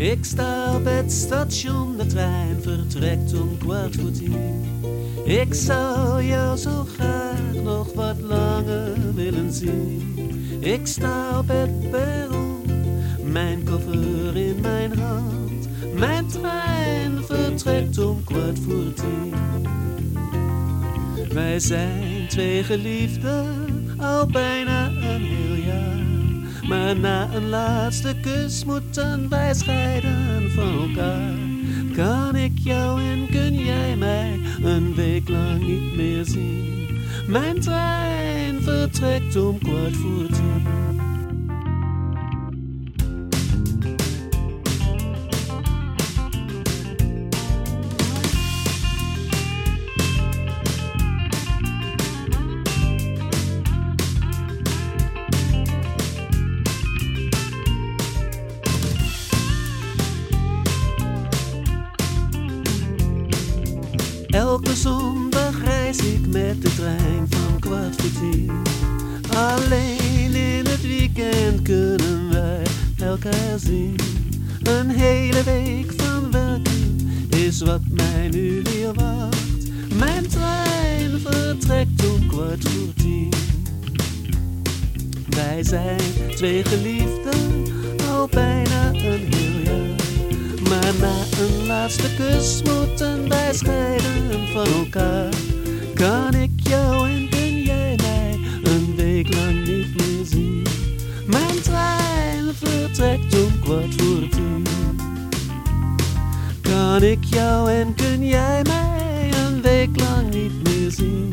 Ik sta op het station, de trein vertrekt om kwart voor tien. Ik zou jou zo graag nog wat langer willen zien. Ik sta op het perron, mijn koffer in mijn hand. Mijn trein vertrekt om kwart voor tien. Wij zijn twee geliefden, al bijna na een laatste kus moeten wij scheiden van elkaar. Kan ik jou en kun jij mij een week lang niet meer zien? Mijn trein vertrekt om kwart voor tien. Elke zondag reis ik met de trein van kwart voor tien. Alleen in het weekend kunnen wij elkaar zien. Een hele week van werken is wat mij nu weer wacht. Mijn trein vertrekt om kwart voor tien. Wij zijn twee geliefden, al bijna een. Maar na een laatste kus moeten wij scheiden van elkaar. Kan ik jou en kun jij mij een week lang niet meer zien? Mijn trein vertrekt om kwart voor tien. Kan ik jou en kun jij mij een week lang niet meer zien?